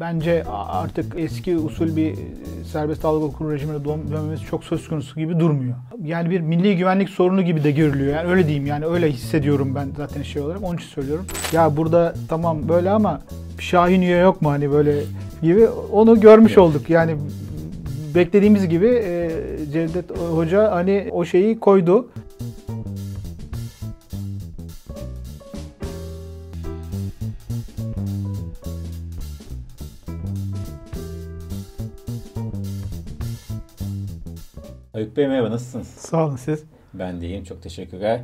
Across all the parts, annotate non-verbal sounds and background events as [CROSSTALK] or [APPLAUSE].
Bence artık eski usul bir serbest dalga kur rejimine dönmemiz çok söz konusu gibi durmuyor. Yani bir milli güvenlik sorunu gibi de görülüyor. Yani öyle diyeyim yani öyle hissediyorum ben zaten şey olarak. Onun için söylüyorum. Ya burada tamam böyle ama Şahin üye yok mu hani böyle gibi onu görmüş olduk. Yani beklediğimiz gibi e, Cevdet Hoca hani o şeyi koydu. Ayıp Bey merhaba nasılsınız? Sağ olun siz. Ben de iyiyim çok teşekkürler.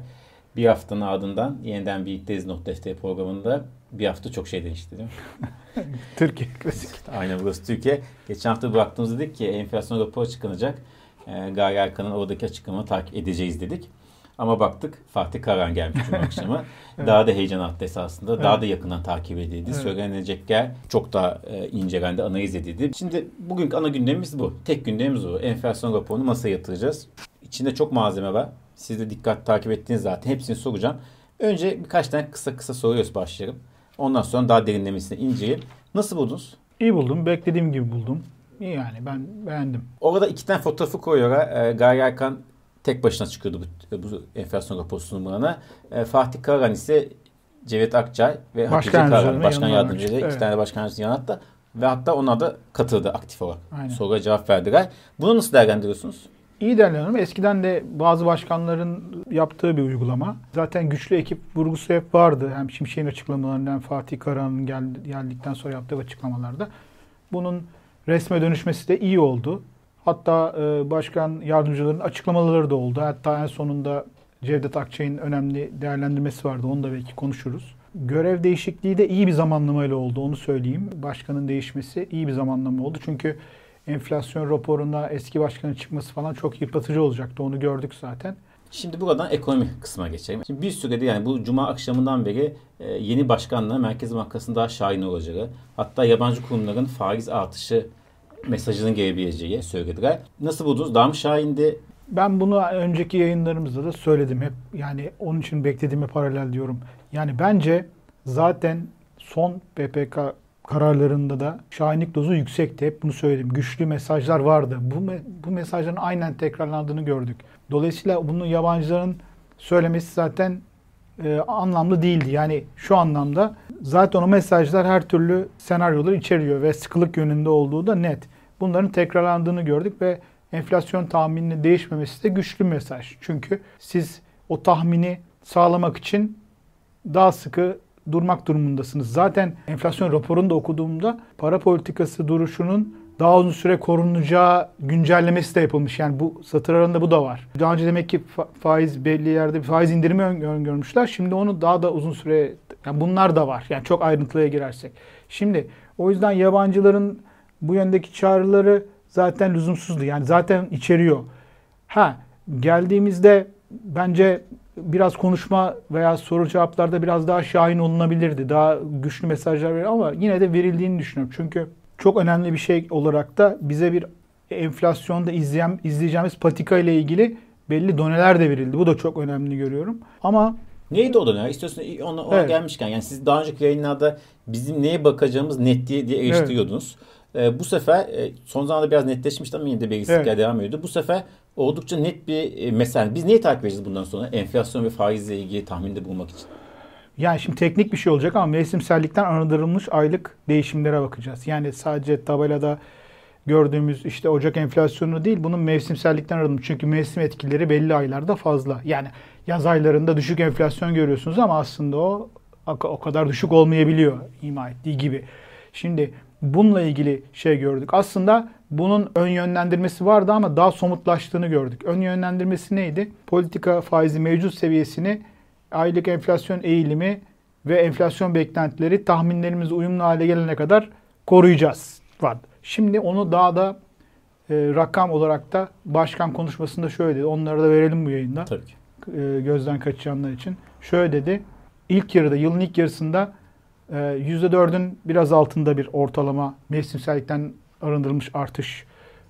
Bir haftanın ardından yeniden birlikteyiz Not Defteri programında. Bir hafta çok şey değişti değil mi? [LAUGHS] Türkiye klasik. [LAUGHS] Aynen burası Türkiye. Geçen hafta bıraktığımızda dedik ki enflasyon raporu çıkınacak. E, Gaye Erkan'ın oradaki açıklamanı takip edeceğiz dedik. Ama baktık Fatih Karan gelmiş Cuma [LAUGHS] akşamı. evet. Daha da heyecan attı esasında. Evet. Daha da yakından takip edildi. Evet. Söylenecekler çok daha e, incelendi, analiz edildi. Şimdi bugünkü ana gündemimiz bu. Tek gündemimiz bu. Enflasyon raporunu masaya yatıracağız. İçinde çok malzeme var. Siz de dikkat takip ettiğiniz zaten. Hepsini soracağım. Önce birkaç tane kısa kısa soruyoruz başlayalım. Ondan sonra daha derinlemesine inceleyelim. Nasıl buldunuz? İyi buldum. Beklediğim gibi buldum. İyi yani ben beğendim. Orada iki tane fotoğrafı koyuyorlar. E, Gaye Erkan tek başına çıkıyordu bu, bu enflasyon raporu sunumlarına. E, Fatih Karagan ise Cevdet Akçay ve Hatice Karagan başkan yardımcıları evet. iki tane başkan yardımcısı yanıtta ve hatta onlar da katıldı aktif olarak. Aynen. Soruya cevap verdiler. Bunu nasıl değerlendiriyorsunuz? İyi değerlendiriyorum. Eskiden de bazı başkanların yaptığı bir uygulama. Zaten güçlü ekip vurgusu hep vardı. Hem Şimşek'in açıklamalarından Fatih Karahan'ın geldikten sonra yaptığı açıklamalarda. Bunun resme dönüşmesi de iyi oldu. Hatta e, başkan yardımcılarının açıklamaları da oldu. Hatta en sonunda Cevdet Akçay'ın önemli değerlendirmesi vardı. Onu da belki konuşuruz. Görev değişikliği de iyi bir zamanlamayla oldu. Onu söyleyeyim. Başkanın değişmesi iyi bir zamanlama oldu. Çünkü enflasyon raporunda eski başkanın çıkması falan çok yıpratıcı olacaktı. Onu gördük zaten. Şimdi buradan ekonomi kısmına geçelim. Şimdi bir süredir yani bu cuma akşamından beri e, yeni başkanla Merkez Bankası'nın daha şahin olacağı, hatta yabancı kurumların faiz artışı mesajının gelebileceği söylediler. Nasıl buldunuz? Daha mı şahindi? Ben bunu önceki yayınlarımızda da söyledim hep. Yani onun için beklediğime paralel diyorum. Yani bence zaten son PPK kararlarında da şahinlik dozu yüksekti. Hep bunu söyledim. Güçlü mesajlar vardı. Bu, bu mesajların aynen tekrarlandığını gördük. Dolayısıyla bunu yabancıların söylemesi zaten e, anlamlı değildi. Yani şu anlamda zaten o mesajlar her türlü senaryoları içeriyor ve sıkılık yönünde olduğu da net. Bunların tekrarlandığını gördük ve enflasyon tahmininin değişmemesi de güçlü mesaj. Çünkü siz o tahmini sağlamak için daha sıkı durmak durumundasınız. Zaten enflasyon raporunu da okuduğumda para politikası duruşunun daha uzun süre korunacağı güncellemesi de yapılmış. Yani bu satır arasında bu da var. Daha önce demek ki faiz belli yerde bir faiz indirimi öngörmüşler. Şimdi onu daha da uzun süre yani bunlar da var. Yani çok ayrıntıya girersek. Şimdi o yüzden yabancıların bu yöndeki çağrıları zaten lüzumsuzdu. Yani zaten içeriyor. Ha geldiğimizde bence biraz konuşma veya soru cevaplarda biraz daha şahin olunabilirdi. Daha güçlü mesajlar verir ama yine de verildiğini düşünüyorum. Çünkü çok önemli bir şey olarak da bize bir enflasyonda izleyen, izleyeceğimiz patika ile ilgili belli doneler de verildi. Bu da çok önemli görüyorum. Ama Neydi o dönem? İstiyorsun ona, ona evet. gelmişken yani siz daha önceki yayınlarda bizim neye bakacağımız net diye, diye eleştiriyordunuz. Evet. E, bu sefer e, son zamanlarda biraz netleşmişti ama yine de belirsizlikler evet. devam ediyordu. Bu sefer oldukça net bir e, mesele. Biz neyi takip edeceğiz bundan sonra? Enflasyon ve faizle ilgili tahminde bulmak için. Yani şimdi teknik bir şey olacak ama mevsimsellikten arındırılmış aylık değişimlere bakacağız. Yani sadece tabelada gördüğümüz işte Ocak enflasyonu değil bunun mevsimsellikten arındırılmış. Çünkü mevsim etkileri belli aylarda fazla. Yani yaz aylarında düşük enflasyon görüyorsunuz ama aslında o o kadar düşük olmayabiliyor ima ettiği gibi. Şimdi bununla ilgili şey gördük. Aslında bunun ön yönlendirmesi vardı ama daha somutlaştığını gördük. Ön yönlendirmesi neydi? Politika faizi mevcut seviyesini aylık enflasyon eğilimi ve enflasyon beklentileri tahminlerimiz uyumlu hale gelene kadar koruyacağız vardı. Şimdi onu daha da e, rakam olarak da başkan konuşmasında şöyle dedi. Onları da verelim bu yayında. Tabii ki. E, gözden kaçacanlar için. Şöyle dedi. İlk yarıda, yılın ilk yarısında e, %4'ün biraz altında bir ortalama mevsimsellikten arındırılmış artış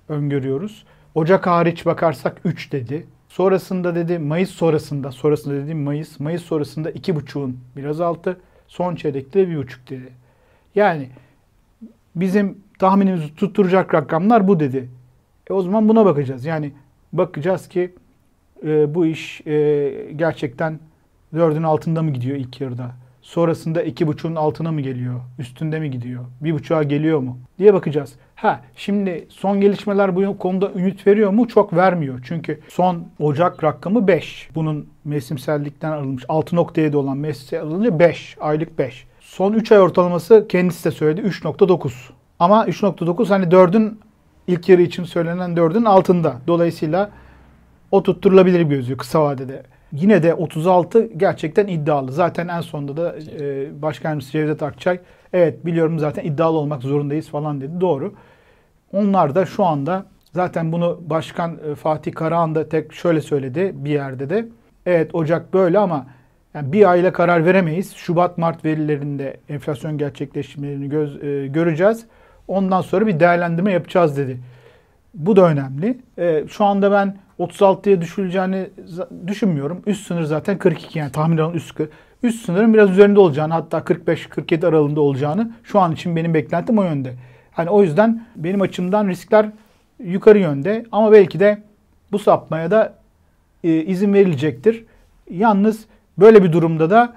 öngörüyoruz. Ocak hariç bakarsak 3 dedi. Sonrasında dedi Mayıs sonrasında, sonrasında dediğim Mayıs, Mayıs sonrasında 2,5'un biraz altı, son çeyrekte de 1,5 dedi. Yani bizim tahminimizi tutturacak rakamlar bu dedi. E o zaman buna bakacağız. Yani bakacağız ki e, bu iş e, gerçekten 4'ün altında mı gidiyor ilk yarıda? Sonrasında 2.5'un altına mı geliyor? Üstünde mi gidiyor? 1.5'a geliyor mu? diye bakacağız. Ha şimdi son gelişmeler bu konuda ümit veriyor mu? Çok vermiyor. Çünkü son Ocak rakamı 5. Bunun mevsimsellikten alınmış. 6.7 olan mevsimsel alınca 5. Aylık 5. Son 3 ay ortalaması kendisi de söyledi 3.9. Ama 3.9 hani 4'ün ilk yarı için söylenen 4'ün altında. Dolayısıyla o tutturulabilir bir gözüyor kısa vadede. Yine de 36 gerçekten iddialı. Zaten en sonunda da e, Başkan Cevdet Akçay evet biliyorum zaten iddialı olmak zorundayız falan dedi. Doğru. Onlar da şu anda zaten bunu Başkan e, Fatih Karahan da tek şöyle söyledi bir yerde de. Evet Ocak böyle ama yani bir ayla karar veremeyiz. Şubat-Mart verilerinde enflasyon gerçekleşmelerini göz, e, göreceğiz. Ondan sonra bir değerlendirme yapacağız dedi. Bu da önemli. E, şu anda ben 36'ya düşüleceğini düşünmüyorum. Üst sınır zaten 42 yani tahmin edilen üst üst sınırın biraz üzerinde olacağını hatta 45-47 aralığında olacağını şu an için benim beklentim o yönde. Hani o yüzden benim açımdan riskler yukarı yönde ama belki de bu sapmaya da e, izin verilecektir. Yalnız böyle bir durumda da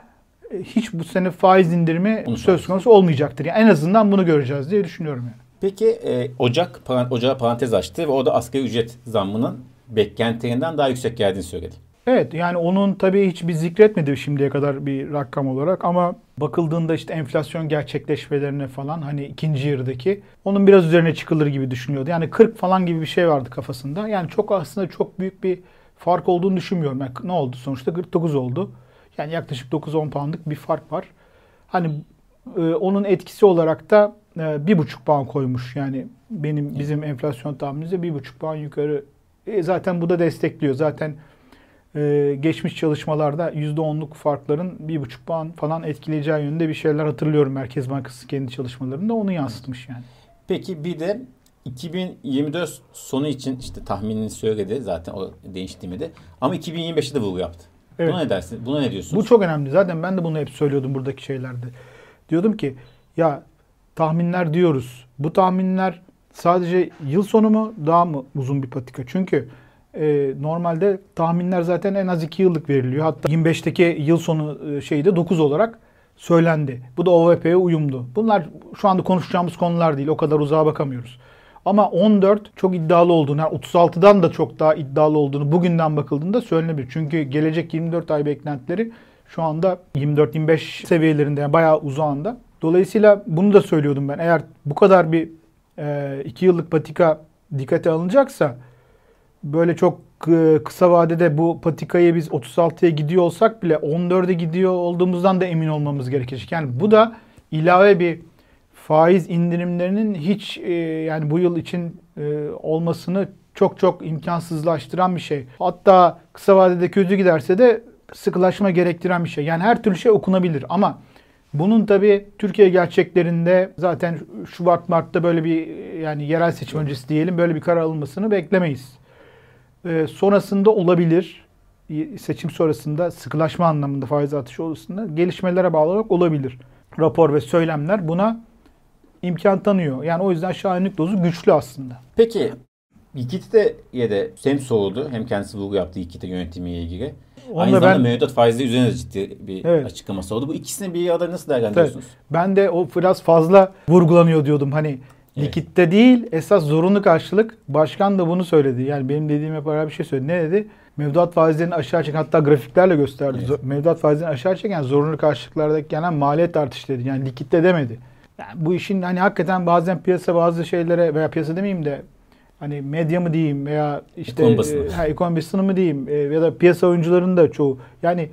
e, hiç bu sene faiz indirimi Onu söz konusu olmayacaktır. Yani en azından bunu göreceğiz diye düşünüyorum yani. Peki e, Ocak Ocağa parantez açtı ve o da asgari ücret zammının beklentilerinden daha yüksek geldiğini söyledi. Evet yani onun tabii hiç bir zikretmedi şimdiye kadar bir rakam olarak ama bakıldığında işte enflasyon gerçekleşmelerine falan hani ikinci yarıdaki onun biraz üzerine çıkılır gibi düşünüyordu. Yani 40 falan gibi bir şey vardı kafasında. Yani çok aslında çok büyük bir fark olduğunu düşünmüyorum. Yani ne oldu sonuçta 49 oldu. Yani yaklaşık 9-10 poundlık bir fark var. Hani e, onun etkisi olarak da bir buçuk puan koymuş. Yani benim bizim enflasyon tahminimizde bir buçuk puan yukarı. E, zaten bu da destekliyor. Zaten e, geçmiş çalışmalarda %10'luk farkların bir buçuk puan falan etkileyeceği yönünde bir şeyler hatırlıyorum. Merkez Bankası kendi çalışmalarında onu yansıtmış yani. Peki bir de 2024 sonu için işte tahminini söyledi zaten o değiştirmedi. Ama 2025'te de vurgu yaptı. Evet. Buna ne dersin? Buna ne diyorsunuz? Bu çok önemli. Zaten ben de bunu hep söylüyordum buradaki şeylerde. Diyordum ki ya tahminler diyoruz. Bu tahminler sadece yıl sonu mu daha mı uzun bir patika? Çünkü e, normalde tahminler zaten en az 2 yıllık veriliyor. Hatta 25'teki yıl sonu e, şeyde 9 olarak söylendi. Bu da OVP'ye uyumlu. Bunlar şu anda konuşacağımız konular değil. O kadar uzağa bakamıyoruz. Ama 14 çok iddialı olduğunu, yani 36'dan da çok daha iddialı olduğunu bugünden bakıldığında söylenebilir. Çünkü gelecek 24 ay beklentileri şu anda 24-25 seviyelerinde yani bayağı uzağında. Dolayısıyla bunu da söylüyordum ben. Eğer bu kadar bir 2 e, yıllık patika dikkate alınacaksa böyle çok kısa vadede bu patikayı biz 36'ya gidiyor olsak bile 14'e gidiyor olduğumuzdan da emin olmamız gerekecek. Yani bu da ilave bir faiz indirimlerinin hiç e, yani bu yıl için e, olmasını çok çok imkansızlaştıran bir şey. Hatta kısa vadede kötü giderse de sıkılaşma gerektiren bir şey. Yani her türlü şey okunabilir ama bunun tabi Türkiye gerçeklerinde zaten Şubat Mart'ta böyle bir yani yerel seçim öncesi diyelim böyle bir karar alınmasını beklemeyiz. Ee, sonrasında olabilir. Seçim sonrasında sıkılaşma anlamında faiz artışı olursa gelişmelere bağlı olarak olabilir. Rapor ve söylemler buna imkan tanıyor. Yani o yüzden şahinlik dozu güçlü aslında. Peki Likidite'ye de hem soğudu hem kendisi vurgu yaptı likidite yönetimiyle ilgili. Onu Aynı zamanda ben, mevduat faizleri üzerine ciddi bir evet. açıklaması oldu. Bu ikisini bir arada nasıl değerlendiriyorsunuz? Evet. Ben de o biraz fazla vurgulanıyor diyordum. Hani evet. likitte değil esas zorunlu karşılık. Başkan da bunu söyledi. Yani benim dediğim hep bir şey söyledi. Ne dedi? Mevduat faizlerini aşağı çeken hatta grafiklerle gösterdi. Evet. Mevduat faizlerini aşağı çeken zorunlu karşılıklardaki gelen maliyet artışı dedi. Yani likitte demedi. Yani bu işin hani hakikaten bazen piyasa bazı şeylere veya piyasa demeyeyim de hani medya mı diyeyim veya işte ekonomi basını, e, mı diyeyim e, ya da piyasa oyuncularının da çoğu yani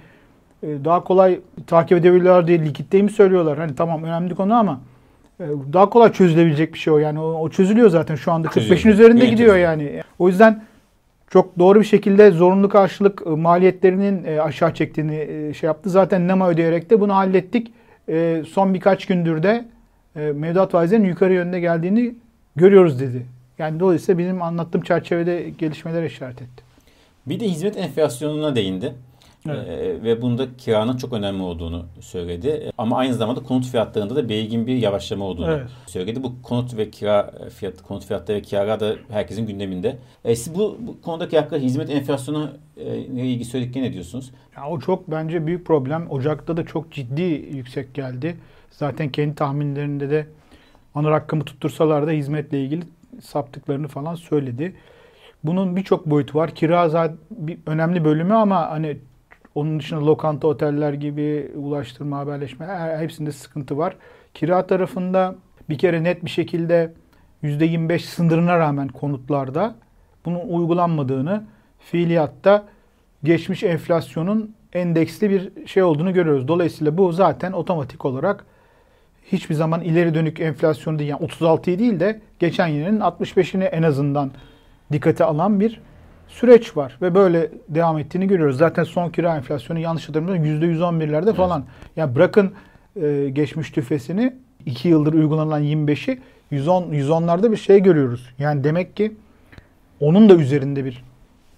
e, daha kolay takip edebiliyorlar diye likitte mi söylüyorlar? Hani tamam önemli konu ama e, daha kolay çözülebilecek bir şey o. Yani o, o çözülüyor zaten şu anda 45'in üzerinde gidiyor yani. O yüzden çok doğru bir şekilde zorunlu karşılık maliyetlerinin aşağı çektiğini şey yaptı. Zaten NEMA ödeyerek de bunu hallettik. Son birkaç gündür de mevduat faizlerinin yukarı yönde geldiğini görüyoruz dedi. Yani dolayısıyla benim anlattığım çerçevede gelişmeler işaret etti. Bir de hizmet enflasyonuna değindi. Evet. E, ve bunda kiranın çok önemli olduğunu söyledi. Ama aynı zamanda konut fiyatlarında da belirgin bir yavaşlama olduğunu evet. söyledi. Bu konut ve kira fiyat konut fiyatları ve kira da herkesin gündeminde. E, siz bu, bu konudaki yaklaşık hizmet enflasyonu e, ilgili söyledikleri ne diyorsunuz? Ya o çok bence büyük problem. Ocak'ta da çok ciddi yüksek geldi. Zaten kendi tahminlerinde de ana rakamı tuttursalar da hizmetle ilgili saptıklarını falan söyledi. Bunun birçok boyutu var. Kira bir önemli bölümü ama hani onun dışında lokanta, oteller gibi ulaştırma, haberleşme hepsinde sıkıntı var. Kira tarafında bir kere net bir şekilde %25 sınırına rağmen konutlarda bunun uygulanmadığını fiiliyatta geçmiş enflasyonun endeksli bir şey olduğunu görüyoruz. Dolayısıyla bu zaten otomatik olarak hiçbir zaman ileri dönük enflasyonu değil yani 36'yı değil de geçen yılın 65'ini en azından dikkate alan bir süreç var ve böyle devam ettiğini görüyoruz. Zaten son kira enflasyonu yanlış hatırlamıyorsam %111'lerde falan. Evet. Yani bırakın e, geçmiş tüfesini 2 yıldır uygulanan 25'i 110 110'larda bir şey görüyoruz. Yani demek ki onun da üzerinde bir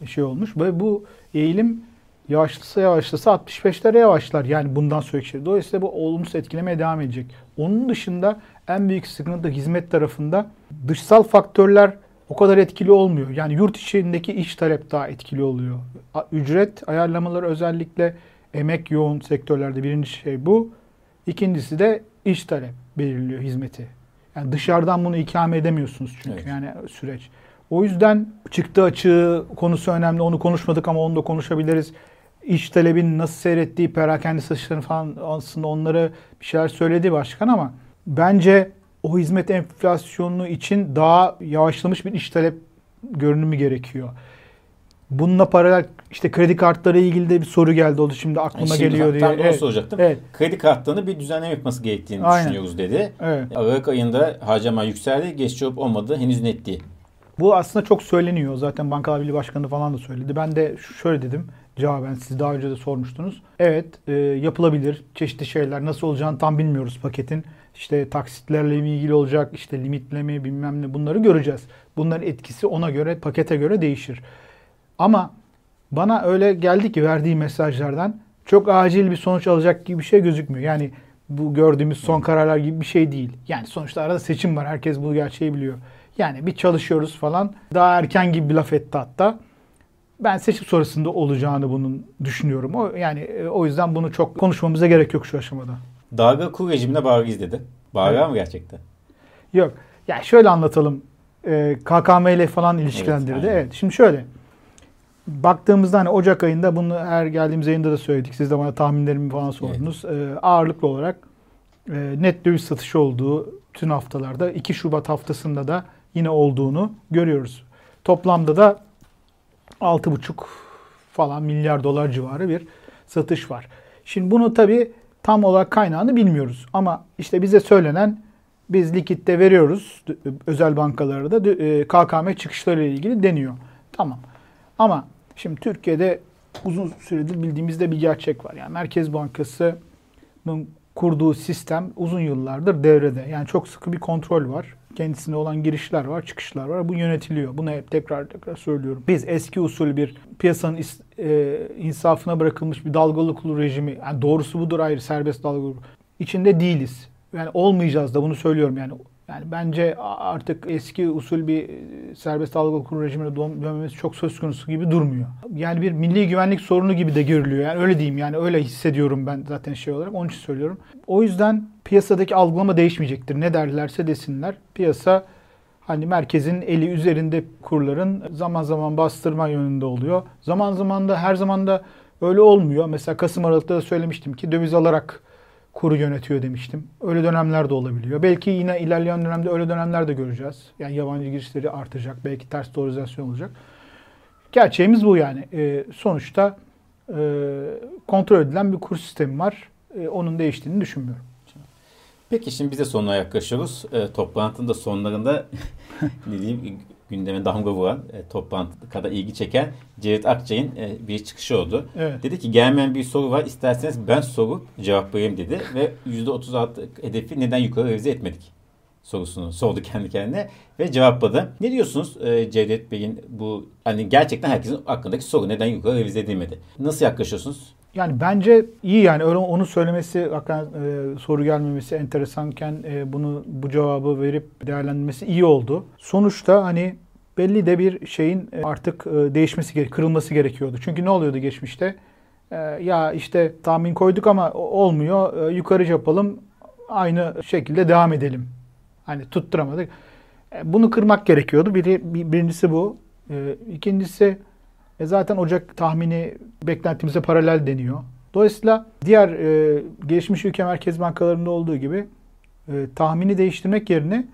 şey olmuş ve bu eğilim yavaşlasa yavaşlasa 65'lere yavaşlar. Yani bundan sonraki şey. Dolayısıyla bu olumsuz etkilemeye devam edecek. Onun dışında en büyük sıkıntı hizmet tarafında dışsal faktörler o kadar etkili olmuyor. Yani yurt içindeki iş talep daha etkili oluyor. Ücret ayarlamaları özellikle emek yoğun sektörlerde birinci şey bu. İkincisi de iş talep belirliyor hizmeti. Yani dışarıdan bunu ikame edemiyorsunuz çünkü evet. yani süreç. O yüzden çıktı açığı konusu önemli. Onu konuşmadık ama onu da konuşabiliriz. İş talebin nasıl seyrettiği, perakende satışlarını falan aslında onları bir şeyler söyledi başkan ama bence o hizmet enflasyonu için daha yavaşlamış bir iş talep görünümü gerekiyor. Bununla paralel işte kredi kartları ilgili de bir soru geldi. O da şimdi aklıma şimdi geliyor diye. Tam evet. soracaktım. Evet. Kredi kartlarını bir düzenleme yapması gerektiğini Aynen. düşünüyoruz dedi. Evet. Aralık ayında harcama yükseldi. Geçici olup olmadı henüz net değil. Bu aslında çok söyleniyor. Zaten Bankalar Birliği Başkanı falan da söyledi. Ben de şöyle dedim cevaben siz daha önce de sormuştunuz. Evet e, yapılabilir. Çeşitli şeyler nasıl olacağını tam bilmiyoruz paketin işte taksitlerle mi ilgili olacak, işte limitleme bilmem ne bunları göreceğiz. Bunların etkisi ona göre, pakete göre değişir. Ama bana öyle geldi ki verdiği mesajlardan çok acil bir sonuç alacak gibi bir şey gözükmüyor. Yani bu gördüğümüz son kararlar gibi bir şey değil. Yani sonuçta arada seçim var. Herkes bu gerçeği biliyor. Yani bir çalışıyoruz falan. Daha erken gibi bir laf etti hatta. Ben seçim sonrasında olacağını bunun düşünüyorum. O yani e, o yüzden bunu çok konuşmamıza gerek yok şu aşamada. Dalga kur rejimine bağır izledi. Bağır evet. mı gerçekten? Yok. Ya yani şöyle anlatalım. Ee, KKM ile falan ilişkilendirdi. Evet, evet. Şimdi şöyle. Baktığımızda hani Ocak ayında bunu her geldiğimiz yayında da söyledik. Siz de bana tahminlerimi falan sordunuz. Evet. Ee, ağırlıklı olarak e, net döviz satışı olduğu tüm haftalarda 2 Şubat haftasında da yine olduğunu görüyoruz. Toplamda da 6,5 falan milyar dolar civarı bir satış var. Şimdi bunu tabii tam olarak kaynağını bilmiyoruz. Ama işte bize söylenen biz likitte veriyoruz özel bankalara da e, KKM çıkışları ile ilgili deniyor. Tamam. Ama şimdi Türkiye'de uzun süredir bildiğimizde bir gerçek var. Yani Merkez Bankası'nın kurduğu sistem uzun yıllardır devrede. Yani çok sıkı bir kontrol var. Kendisinde olan girişler var, çıkışlar var. Bu yönetiliyor. Bunu hep tekrar tekrar söylüyorum. Biz eski usul bir piyasanın e, insafına bırakılmış bir dalgalı kur rejimi, yani doğrusu budur ayrı serbest dalgalı içinde değiliz. Yani olmayacağız da bunu söylüyorum yani. Yani bence artık eski usul bir e, serbest dalgalı kur rejimine dönmemiz çok söz konusu gibi durmuyor. Yani bir milli güvenlik sorunu gibi de görülüyor. Yani öyle diyeyim yani öyle hissediyorum ben zaten şey olarak. Onun için söylüyorum. O yüzden piyasadaki algılama değişmeyecektir. Ne derlerse desinler. Piyasa hani merkezin eli üzerinde kurların zaman zaman bastırma yönünde oluyor. Zaman zaman da her zaman da öyle olmuyor. Mesela Kasım Aralık'ta da söylemiştim ki döviz alarak kuru yönetiyor demiştim. Öyle dönemler de olabiliyor. Belki yine ilerleyen dönemde öyle dönemler de göreceğiz. Yani yabancı girişleri artacak. Belki ters dolarizasyon olacak. Gerçeğimiz bu yani. E, sonuçta e, kontrol edilen bir kur sistemi var. E, onun değiştiğini düşünmüyorum. Peki şimdi bize sonuna yaklaşıyoruz. E, toplantının da sonlarında [LAUGHS] ne diyeyim gündeme damga vuran, e, toplantı kadar ilgi çeken Cevdet Akçay'ın e, bir çıkışı oldu. Evet. Dedi ki gelmeyen bir soru var isterseniz ben soru cevaplayayım dedi ve %36 hedefi neden yukarı revize etmedik sorusunu sordu kendi kendine ve cevapladı. Ne diyorsunuz e, Cevdet Bey'in bu hani gerçekten herkesin aklındaki soru neden yukarı revize edilmedi? Nasıl yaklaşıyorsunuz? Yani bence iyi yani öyle onu söylemesi hakikaten e, soru gelmemesi enteresanken e, bunu bu cevabı verip değerlendirmesi iyi oldu. Sonuçta hani belli de bir şeyin e, artık e, değişmesi kırılması gerekiyordu. Çünkü ne oluyordu geçmişte? E, ya işte tahmin koyduk ama olmuyor. Yukarı yapalım. Aynı şekilde devam edelim. Hani tutturamadık. Bunu kırmak gerekiyordu. Biri, bir, birincisi bu. İkincisi e zaten Ocak tahmini beklentimize paralel deniyor. Dolayısıyla diğer e, gelişmiş ülke merkez bankalarında olduğu gibi e, tahmini değiştirmek yerine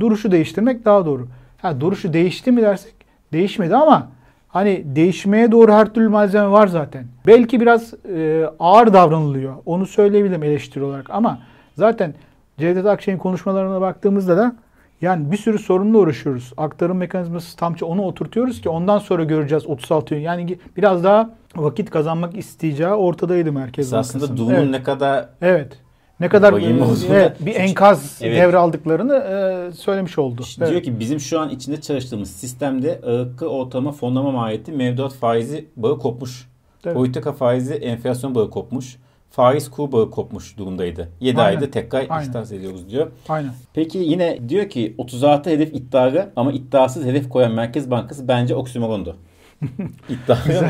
duruşu değiştirmek daha doğru. Ha duruşu değişti mi dersek değişmedi ama hani değişmeye doğru her türlü malzeme var zaten. Belki biraz e, ağır davranılıyor. Onu söyleyebilirim eleştiri olarak ama zaten Cevdet Akşener'in konuşmalarına baktığımızda da yani bir sürü sorunla uğraşıyoruz. Aktarım mekanizması tam onu oturtuyoruz ki ondan sonra göreceğiz 36 yıl. Yani biraz daha vakit kazanmak isteyeceği ortadaydı Merkez Bankası'nın. Aslında Doğu'nun evet. ne kadar Evet. Ne kadar e, evet, bir enkaz evet. devraldıklarını e, söylemiş oldu. İşte evet. Diyor ki bizim şu an içinde çalıştığımız sistemde ağırlıklı ortalama fonlama maliyeti mevduat faizi bağı kopmuş. Evet. Politika faizi enflasyon bağı kopmuş faiz kur bağı kopmuş durumdaydı. 7 Aynen. ayda tekrar ihtas ediyoruz diyor. Aynen. Peki yine diyor ki 36 hedef iddialı ama iddiasız hedef koyan Merkez Bankası bence oksimorondu. [LAUGHS] İddialı [LAUGHS]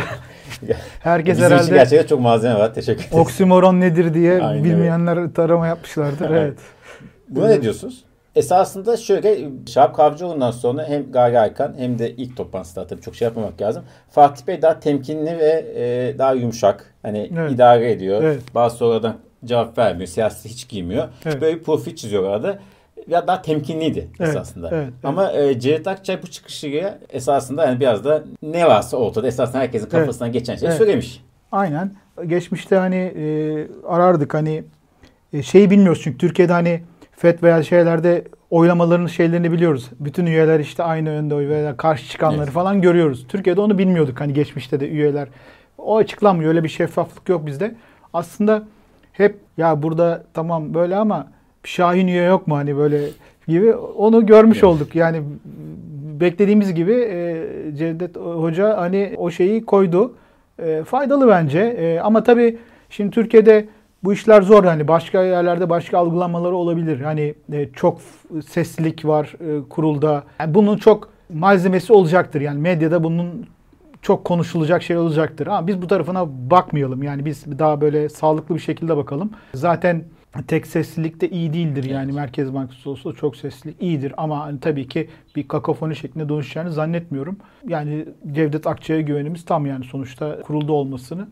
Herkes Bizim herhalde için gerçekten çok malzeme var. Teşekkür ederim. Oksimoron nedir diye Aynen. bilmeyenler tarama yapmışlardır. evet. Buna ne diyorsunuz? Esasında şöyle Şahap Kavcıoğlu'ndan sonra hem Gaye Aykan hem de ilk toplantısında tabii çok şey yapmamak lazım. Fatih Bey daha temkinli ve e, daha yumuşak. Hani evet. idare ediyor. Evet. Bazı sorulardan cevap vermiyor. Siyasi hiç giymiyor. Evet. Böyle bir profil çiziyor arada. Ya daha temkinliydi evet, esasında. Evet, evet. Ama e, Cevdet Akçay bu çıkışıya esasında yani biraz da ne varsa ortada esasında herkesin kafasından evet. geçen şeyi evet. söylemiş. Aynen. Geçmişte hani e, arardık hani e, şeyi bilmiyoruz çünkü Türkiye'de hani FED veya şeylerde oylamaların şeylerini biliyoruz. Bütün üyeler işte aynı yönde oy veya karşı çıkanları evet. falan görüyoruz. Türkiye'de onu bilmiyorduk hani geçmişte de üyeler. O açıklanmıyor. Öyle bir şeffaflık yok bizde. Aslında hep ya burada tamam böyle ama Şahin üye yok mu hani böyle gibi onu görmüş evet. olduk. Yani beklediğimiz gibi e, Cevdet Hoca hani o şeyi koydu. E, faydalı bence. E, ama tabii şimdi Türkiye'de bu işler zor hani başka yerlerde başka algılamaları olabilir. Hani e, çok seslilik var e, kurulda. Yani bunun çok malzemesi olacaktır. Yani medyada bunun çok konuşulacak şey olacaktır. Ama biz bu tarafına bakmayalım. Yani biz daha böyle sağlıklı bir şekilde bakalım. Zaten tek seslilik de iyi değildir. Yani Merkez Bankası olsa çok seslilik iyidir. Ama hani tabii ki bir kakofoni şeklinde dönüşeceğini zannetmiyorum. Yani Cevdet Akçay'a güvenimiz tam yani sonuçta kurulda olmasını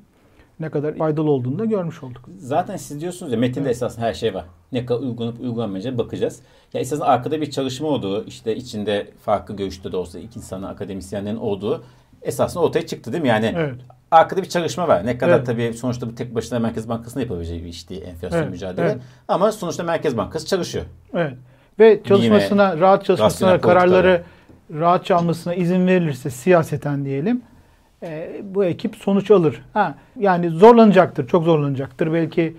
ne kadar faydalı olduğunu da görmüş olduk. Zaten siz diyorsunuz ya metinde evet. esasında her şey var. Ne kadar uygulanıp uygulanmayacak bakacağız. Ya esasında arkada bir çalışma olduğu, işte içinde farklı görüşte de olsa iki insanın akademisyenlerin olduğu esasında ortaya çıktı değil mi? Yani evet. arkada bir çalışma var. Ne kadar evet. tabii sonuçta bu tek başına Merkez Bankası'nın yapabileceği bir iş değil enflasyon evet. mücadele. Evet. Ama sonuçta Merkez Bankası çalışıyor. Evet. Ve çalışmasına, Bilime, rahat çalışmasına, kararları rahat çalmasına izin verilirse siyaseten diyelim e, bu ekip sonuç alır. Ha, yani zorlanacaktır, çok zorlanacaktır. Belki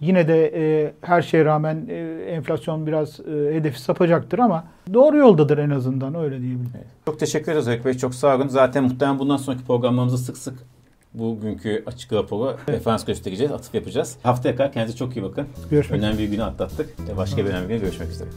yine de e, her şeye rağmen e, enflasyon biraz e, hedefi sapacaktır ama doğru yoldadır en azından öyle diyebilirim. Evet. Çok teşekkür ederiz Öykü Bey. Çok sağ olun. Zaten muhtemelen bundan sonraki programlarımızı sık sık bugünkü açık raporu evet. referans göstereceğiz, atıf yapacağız. Haftaya kadar kendinize çok iyi bakın. Görüşmek Önemli bir günü atlattık. Başka bir önemli bir güne görüşmek üzere.